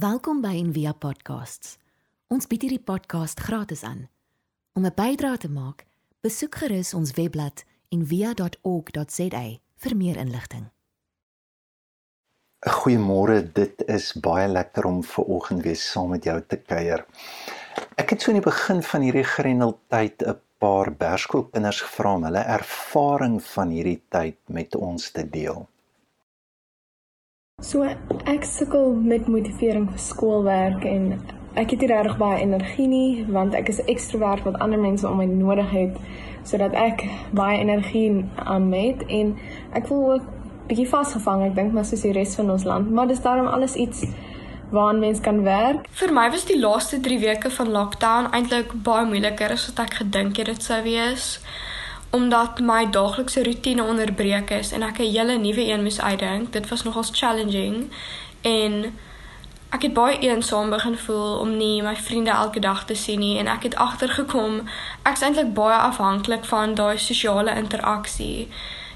Welkom by Envia Podcasts. Ons bied hierdie podcast gratis aan. Om 'n bydrae te maak, besoek gerus ons webblad en via.org.za vir meer inligting. Goeiemôre, dit is baie lekker om ver oggend weer saam met jou te kuier. Ek het so in die begin van hierdie grendeltyd 'n paar berskoolkinders gevra om hulle ervaring van hierdie tyd met ons te deel. So ek sukkel met motivering vir skoolwerk en ek het nie regtig baie energie nie want ek is ekstrovert wat ander mense om my nodig het sodat ek baie energie aan het en ek voel ook bietjie vasgevang ek dink maar soos die res van ons land maar dis daarom alles iets waaraan mens kan werk. Vir my was die laaste 3 weke van lockdown eintlik baie moeiliker as wat ek gedink het dit sou wees omdat my daaglikse rotine onderbreek is en ek 'n hele nuwe een moes uitdink. Dit was nogals challenging en ek het baie eensaam begin voel om nie my vriende elke dag te sien nie en ek het agtergekom ek's eintlik baie afhanklik van daai sosiale interaksie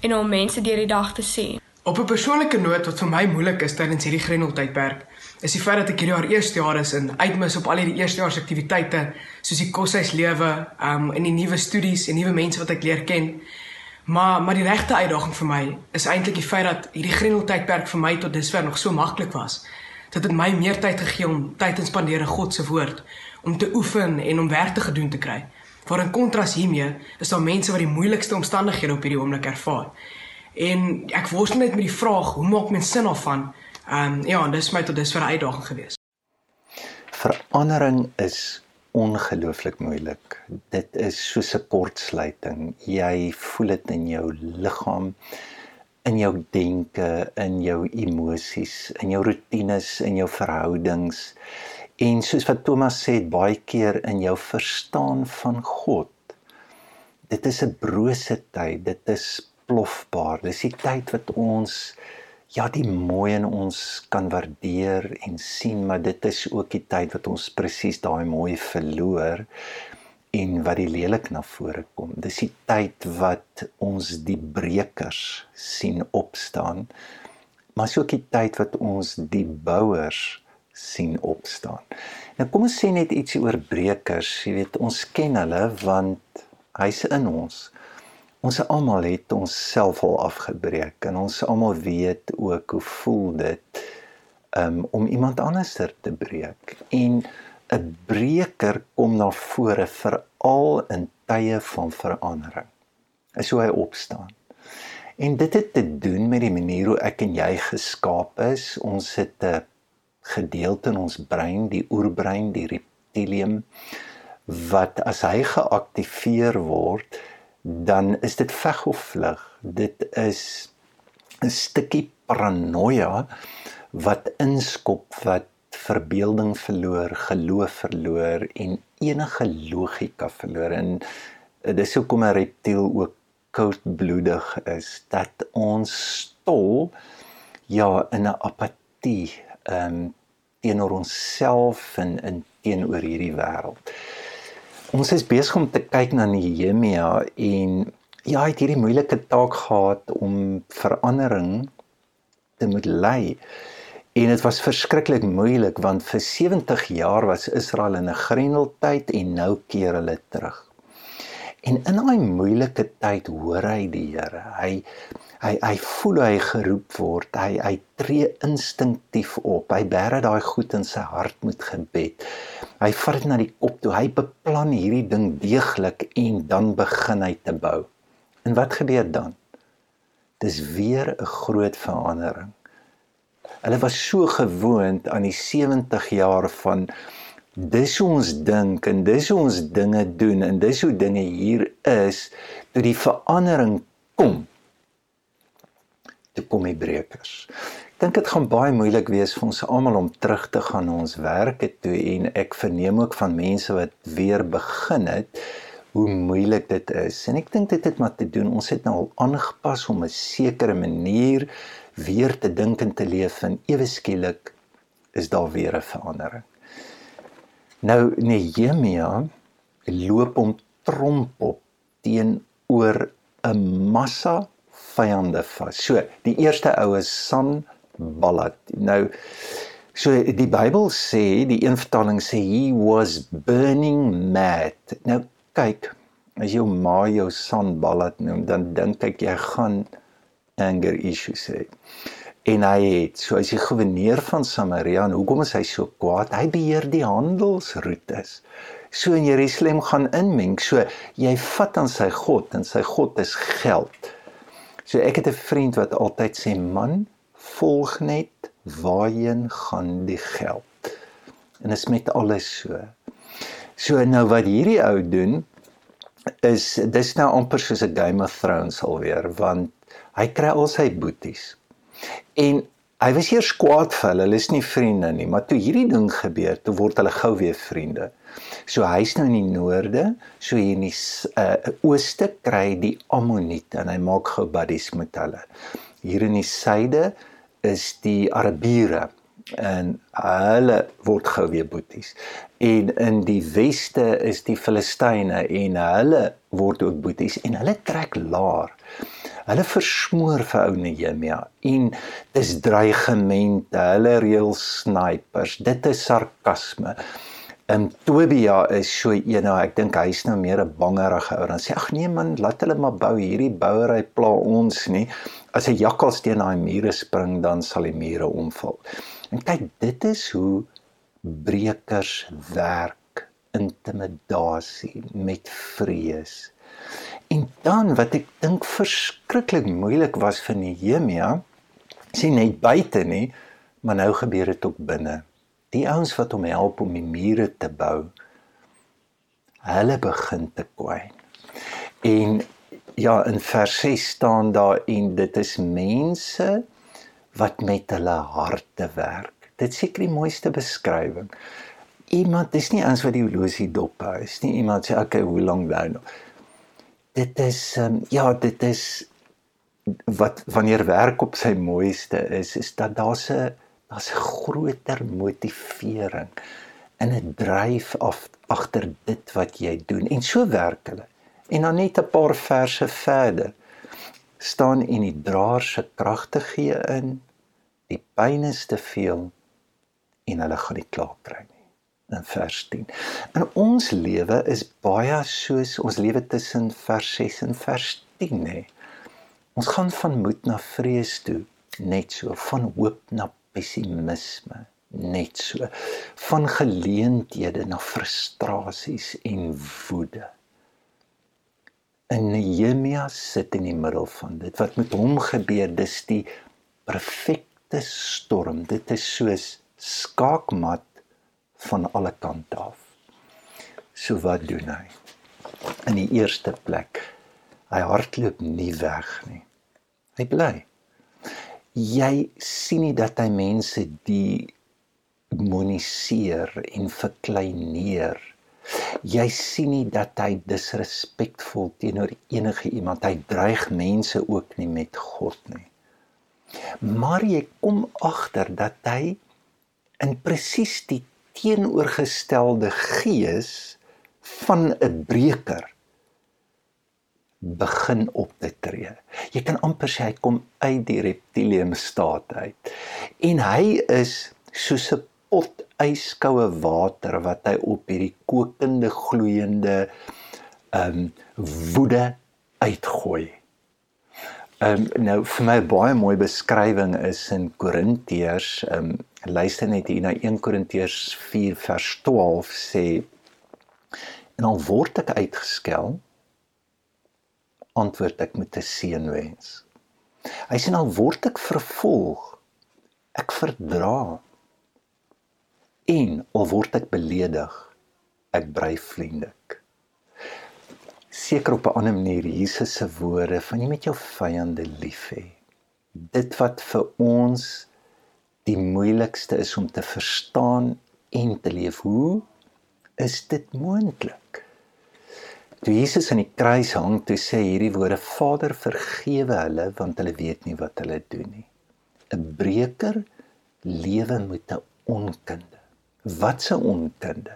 en om mense deur die dag te sien. Op 'n persoonlike noot wat vir my moeilik is tydens hierdie Grendeltydperk, is die feit dat ek hierdie jaar eerste jaar is en uitmis op al hierdie eerstejaars aktiwiteite soos die koshuislewe, um en die nuwe studies en nuwe mense wat ek leer ken. Maar maar die regte uitdaging vir my is eintlik die feit dat hierdie Grendeltydperk vir my tot dusver nog so maklik was dit het my meer tyd gegee om tyd te spandeer in God se woord, om te oefen en om werk te gedoen te kry. Voor in kontras hiermee is daar mense wat die moeilikste omstandighede op hierdie oomblik ervaar. En ek worstel net met die vraag, hoe maak mens sin daarvan? Ehm um, ja, dis my tot dusver 'n uitdaging gewees. Verandering is ongelooflik moeilik. Dit is soos 'n kortsluiting. Jy voel dit in jou liggaam in jou denke, in jou emosies, in jou rotines, in jou verhoudings. En soos wat Thomas sê baie keer in jou verstaan van God. Dit is 'n brose tyd, dit is plofbaar. Dis die tyd wat ons ja, die mooi in ons kan waardeer en sien, maar dit is ook die tyd wat ons presies daai mooi verloor en wat die lelik na vore kom. Dis die tyd wat ons die brekers sien opstaan. Maar so 'n tyd wat ons die bouers sien opstaan. Nou kom ons sê net ietsie oor brekers. Jy weet, ons ken hulle want hy's in ons. Ons almal het ons self al afgebreek en ons almal weet ook hoe voel dit um, om iemand anders te breek. En 'n breker kom na vore veral in tye van verandering. Is hoe hy opstaan. En dit het te doen met die manier hoe ek en jy geskaap is. Ons het 'n gedeelte in ons brein, die oerbrein, die reptilium wat as hy geaktiveer word, dan is dit veg of vlug. Dit is 'n stukkie paranoia wat inskop wat verbeelding verloor, geloof verloor en enige logika verloor. En dis hoekom 'n reptiel ook koudbloedig is dat ons stol ja in 'n apatie ehm um, teenoor onsself en in teenoor hierdie wêreld. Ons is besig om te kyk na Nehemia en ja, hy het hierdie moeilike taak gehad om verandering te moet lei. En dit was verskriklik moeilik want vir 70 jaar was Israel in 'n grendeltyd en nou keer hulle terug. En in daai moeilike tyd hoor hy die Here. Hy hy hy voel hy geroep word. Hy hy tree instinktief op. Hy bære daai goed in sy hart met gebed. Hy vat dit na die kop toe. Hy beplan hierdie ding deeglik en dan begin hy te bou. En wat gebeur dan? Dis weer 'n groot verandering. Hulle was so gewoond aan die 70 jaar van dis hoe ons dink en dis hoe ons dinge doen en dis hoe dinge hier is toe die verandering kom. Toe kom die brekers. Ek dink dit gaan baie moeilik wees vir ons almal om terug te gaan na ons werke toe en ek verneem ook van mense wat weer begin het hoe moeilik dit is. En ek dink dit het maar te doen ons het nou al aangepas om 'n sekere manier weer te dink en te leef en ewe skielik is daar weer 'n verandering. Nou Nehemia loop om tromp op teenoor 'n massa vyande vas. So, die eerste ou is Sanballat. Nou So die Bybel sê, die een vertaling sê he was burning mad. Nou kyk, as jou ma jou sandbal het noem, dan dink ek jy gaan anger issues hê. En hy het, so as die goewerneur van Samaria, en hoekom is hy so kwaad? Hy beheer die handelsroetes. So in Jerusalem gaan inmeng. So jy vat aan sy God en sy God is geld. So ek het 'n vriend wat altyd sê man, volg net waarheen gaan die geld. En dit is met alles so. So nou wat hierdie ou doen is dis nou amper soos 'n Game of Thrones alweer want hy kry al sy boeties. En hy was eers kwaad vir hulle, hulle is nie vriende nie, maar toe hierdie ding gebeur, toe word hulle gou weer vriende. So hy's nou in die noorde, so hier in die uh, ooste kry die Ammoniete en hy maak gou buddies met hulle. Hier in die suide is die Arabiere en hulle word gou weer boeties. En in die weste is die Filistyne en hulle word ook boeties en hulle trek laer. Hulle versmoor vir ou Nehemia en dis dreigemente, hulle reël snipers. Dit is sarkasme. En Tobia is so een nou ek dink hy's nou meer 'n bangerige ou. Dan sê ag nee man, laat hulle maar bou hierdie bouery pla ons nie. As 'n jakkals teen daai mure spring, dan sal die mure omval. En kyk, dit is hoe breekers werk, intimidasie met vrees. En dan wat ek dink verskriklik moeilik was vir Nehemia, sien net buite nie, maar nou gebeur dit ook binne. Die ouens wat hom help om die mure te bou hulle begin te kwyn. En ja in vers 6 staan daar en dit is mense wat met hulle harte werk. Dit seker die mooiste beskrywing. Iemand dis nie eens wat die horlosie dop hou is nie iemand sê okay hoe lank nou nog dit is um, ja dit is wat wanneer werk op sy mooiste is is dat daar 'n daar's 'n groter motivering in 'n dryf af agter dit wat jy doen. En so werk hulle. En dan net 'n paar verse verder. Staan en die draer se kragte gee in die pyn is te veel en hulle gaan nie klaar kry nie in vers 10. In ons lewe is baie soos ons lewe tussen vers 6 en vers 10 nê. Ons gaan van moed na vrees toe, net so van hoop na pessimisme net so van geleenthede na frustrasies en woede. En Nehemia sit in die middel van dit. Wat met hom gebeur, dis die perfekte storm. Dit is soos skaakmat van alle kante af. So wat doen hy? In die eerste plek, hy hardloop nie weg nie. Hy bly jy sien nie dat hy mense die moniseer en verkleineer. Jy sien nie dat hy disrespekvol teenoor enige iemand. Hy dreig mense ook nie met God nie. Maar jy kom agter dat hy in presies die teenoorgestelde gees van 'n breker begin op te tree. Jy kan amper sê hy kom uit die reptilium staat uit. En hy is soos 'n pot yskoue water wat hy op hierdie kokende gloeiende ehm um, woede uitgooi. Ehm um, nou vir my baie mooi beskrywing is in Korintiërs ehm um, luister net hier na 1 Korintiërs 4 vers 12 sê en dan word ek uitgeskel antwoord ek met 'n seënwens. Hy sê nou word ek vervolg, ek verdra. En al word ek beledig, ek bly vriendelik. Seker op 'n ander manier Jesus se woorde van jy met jou vyande lief hê. Dit wat vir ons die moeilikste is om te verstaan en te leef. Hoe is dit moontlik? Toe Jesus aan die kruis hang, toe sê hierdie woorde: Vader, vergewe hulle want hulle weet nie wat hulle doen nie. 'n Breker lewe met 'n onkunde. Wat 'n onkunde?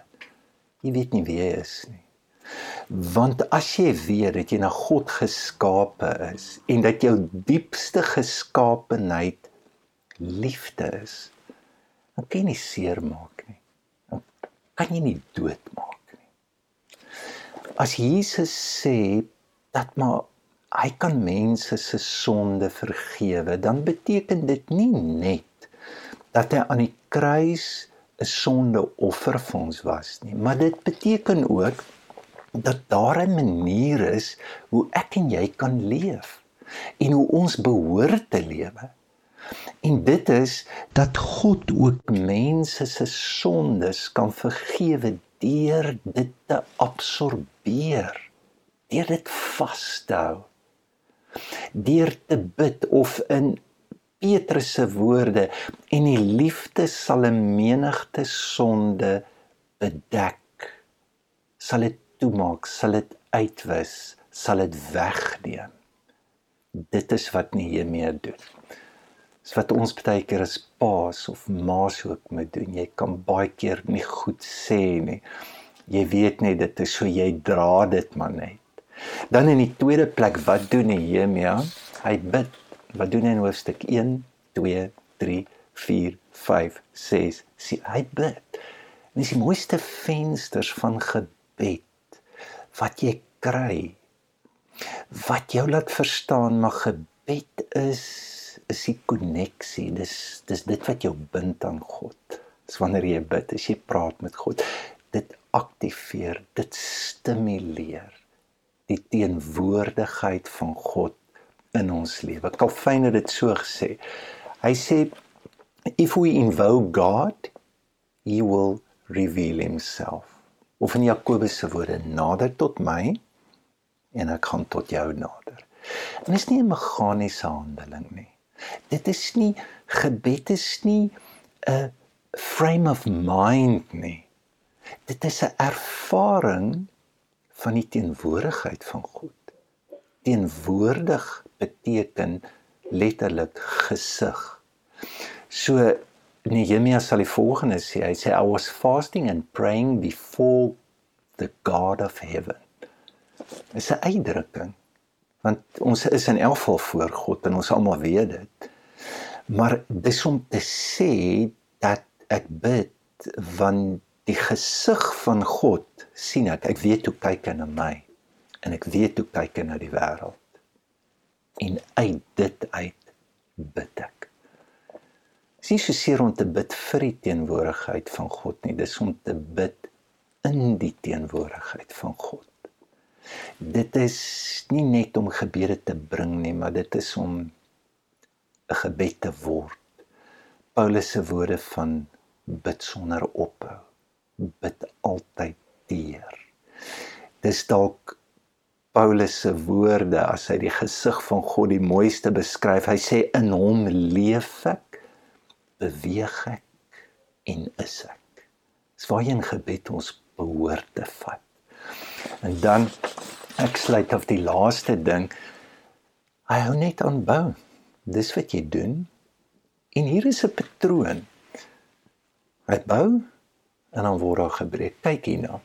Jy weet nie wie hy is nie. Want as jy weet dat jy na God geskape is en dat jou diepste geskaapenheid liefde is, dan kan jy nie seermaak nie. Dan kan jy nie doodmaak nie. As Jesus sê dat maar hy kan mense se sonde vergewe, dan beteken dit nie net dat hy aan die kruis 'n sondeoffer vir ons was nie, maar dit beteken ook dat daar 'n manier is hoe ek en jy kan leef en hoe ons behoort te lewe. En dit is dat God ook mense se sondes kan vergewe deur dit te absorbeer, deur dit vas te hou. Deur te bid of in Petrus se woorde en die liefde sal 'n menigte sonde bedek. Sal dit toemaak, sal dit uitwis, sal dit wegneem. Dit is wat Nehemia doen. Dis wat ons baie keer as paas of maas ook moet doen. Jy kan baie keer nie goed sê nie. Jy weet net dit is so jy dra dit maar net. Dan in die tweede plek, wat doen Nehemia? Hy bid. Wat doen hy in hoofstuk 1, 2, 3, 4, 5, 6? Sien, hy bid. En dis die mooiste vensters van gebed wat jy kry. Wat jou laat verstaan maar gebed is is die koneksie. Dis dis dit wat jou bind aan God. Dis wanneer jy bid, as jy praat met God, dit aktiveer, dit stimuleer die teenwoordigheid van God in ons lewe. Calvin het dit so gesê. Hy sê if we invoke God, he will reveal himself. Of in Jakobus se woorde, nader tot my en ek gaan tot jou nader. En dit is nie 'n meganiese handeling nie. Dit is nie gebed is nie 'n frame of mind nie. Dit is 'n ervaring van die teenwoordigheid van God. Teenwoordig beteken letterlik gesig. So Nehemia sal die volgende sê, hy sê I was fasting and praying before the God of heaven. Dit is 'n uitdrukking want ons is in elk geval voor God en ons almal weet dit. Maar dis om te sê dat ek bid want die gesig van God sien ek. Ek weet hoe kyk hy na my en ek weet hoe kyk hy na die wêreld. En uit dit uit bid ek. Dis nie so seer om te bid vir die teenwoordigheid van God nie, dis om te bid in die teenwoordigheid van God dit is nie net om gebede te bring nie, maar dit is om 'n gebed te word. Paulus se woorde van bid sonder ophou. Bid altyd deur. Dis dalk Paulus se woorde as hy die gesig van God die mooiste beskryf. Hy sê in hom leef ek, beweeg ek en is ek. Dis waar jy in gebed ons behoort te vat. En dan ek sluit af die laaste ding. Hy hou net aan bou. Dis wat jy doen. En hier is 'n patroon. Hy bou en dan word daar gebreek. Kyk hierna.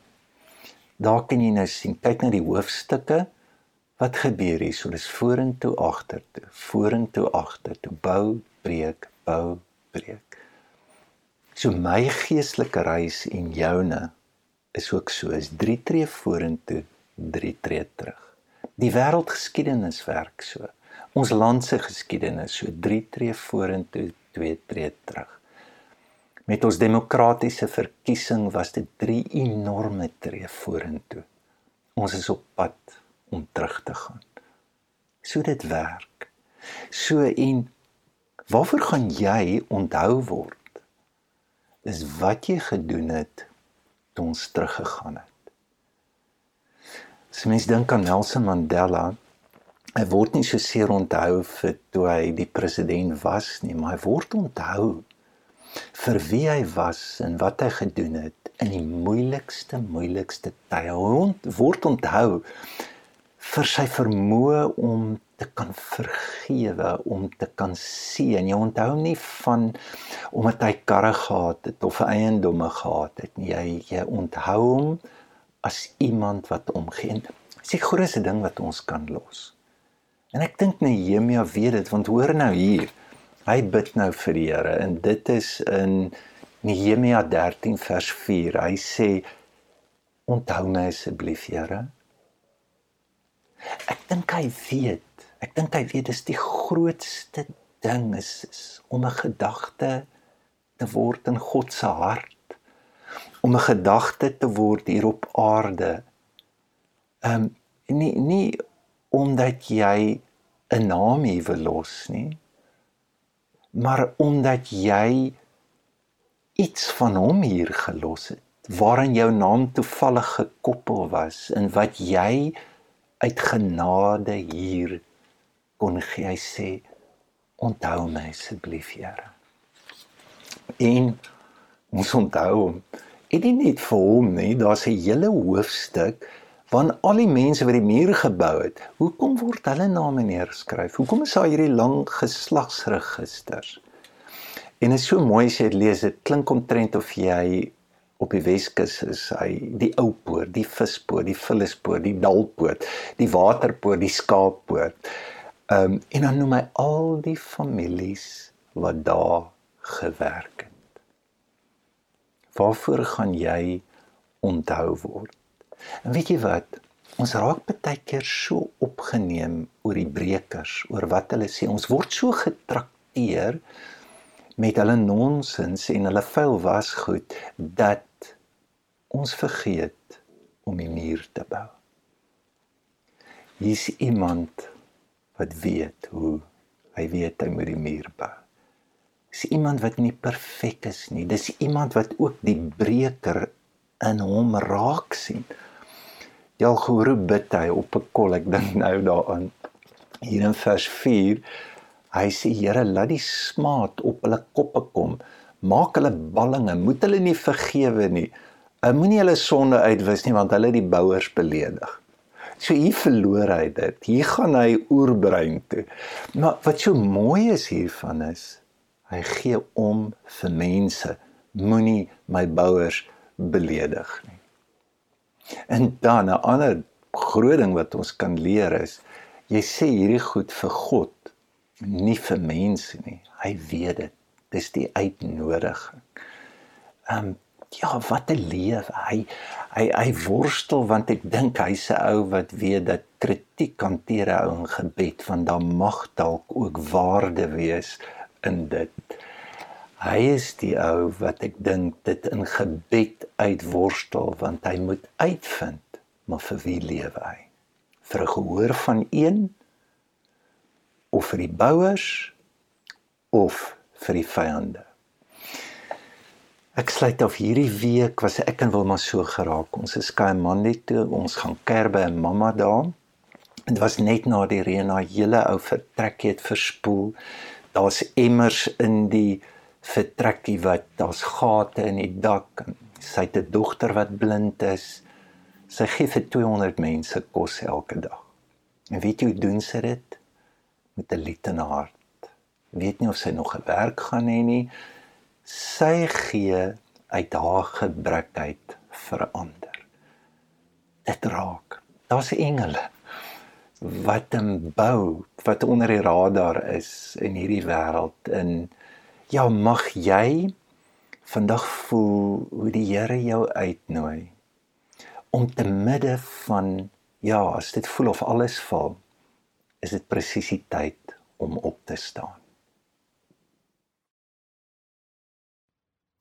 Daar kan jy nou sien, kyk na die hoofstukke. Wat gebeur hier? So dis vorentoe, agtertoe, vorentoe, agtertoe, bou, breek, bou, breek. So my geestelike reis en joune is ook so is 3 tree vorentoe, 3 tree terug. Die wêreldgeskiedenis werk so. Ons land se geskiedenis so 3 tree vorentoe, 2 tree terug. Met ons demokratiese verkiesing was dit 3 enorme tree vorentoe. Ons is op pad om terug te gaan. So dit werk. So en waarvoor gaan jy onthou word? Is wat jy gedoen het toe ons teruggegaan het. As mens dink aan Nelson Mandela, hy word nie so seer onthou vir toe hy die president was nie, maar hy word onthou vir wie hy was en wat hy gedoen het in die moeilikste moeilikste tye. Hy word onthou vir sy vermoë om te kan vergewe, om te kan sien. Jy onthou nie van omdat hy karre gehad het of eiendomme gehad het nie. Jy jy onthou hom as iemand wat omgee. Dis die grootste ding wat ons kan los. En ek dink Nehemia weet dit want hoor nou hier. Hy bid nou vir die Here en dit is in Nehemia 13 vers 4. Hy sê onthou my asseblief, Here. Ek dink hy weet. Ek dink hy weet dis die grootste ding is, is om 'n gedagte te word in God se hart. Om 'n gedagte te word hier op aarde. Ehm um, nie nie omdat jy 'n naam hier wil los nie, maar omdat jy iets van hom hier gelos het waarin jou naam toevallig gekoppel was en wat jy uit genade hier kon gee. Hy sê onthou my asseblief, Here. En ons onthou hom. En nie net vir hom nie, daar's 'n hele hoofstuk van al die mense wat die muur gebou het. Hoekom word hulle name neergeskryf? Hoekom is daar hierdie lang geslagsregisters? En dit is so mooi as jy dit lees. Dit klink omtrent of jy op die Weskus is hy die ou poort, die vispoort, die vullispoort, die dalpoort, die waterpoort, die skaappoort. Ehm um, en dan noem hy al die families wat daar gewerk het. Waarvoor gaan jy onthou word? En weet jy wat? Ons raak baie keer so opgeneem oor die breekers, oor wat hulle sê. Ons word so getrakteer met hulle nonsens en hulle vuil was goed dat ons vergeet om die muur te bou. Hier's iemand wat weet hoe hy weet hy moet die muur bou. Dis iemand wat nie perfek is nie. Dis iemand wat ook die breker in hom raak sien. Jy al gehoor bid hy op 'n kol, ek dink nou daaraan. Hier in vers 4, hy sê Here, laat die smaad op hulle koppe kom. Maak hulle ballinge, moet hulle nie vergewe nie. Moenie hulle sonde uitwis nie want hulle die bouers beledig. So hier verloor hy dit. Hier gaan hy oerbrein toe. Maar wat so mooi is hiervan is hy gee om vir mense. Moenie my bouers beledig nie. En dan 'n ander groot ding wat ons kan leer is jy sê hierdie goed vir God, nie vir mense nie. Hy weet dit. Dis die uitnodiging. Ehm um, ja, wat 'n lewe. Hy hy hy worstel want ek dink hy's 'n ou wat weet dat kritiek hanteer hy in gebed want daar mag dalk ook waarde wees in dit. Hy is die ou wat ek dink dit in gebed uitworstel want hy moet uitvind maar vir wie lewe hy? Vir 'n gehoor van een of vir die bouers of vir die vyande? Ek sluit af hierdie week was ek en Wilma so geraak. Ons is Kaimandi toe, ons gaan kerbe en mamma daar. Dit was net na die reën, na hele ou vertrekkie het verspoel. Daar's emmers in die vertrekkie wat daar's gate in die dak. Sy het 'n dogter wat blind is. Sy gee vir 200 mense kos elke dag. En weet jy hoe doen sy dit? Met 'n lied in haar hart. Weet nie of sy nog 'n werk gaan hê nie sy gee uit haar gebrek uit verander. Dit raak. Daar's engele wat hom bou, wat onder die radar is in hierdie wêreld in ja, mag jy vandag voel hoe die Here jou uitnooi om te midde van ja, as dit voel of alles val, is dit presies die tyd om op te staan.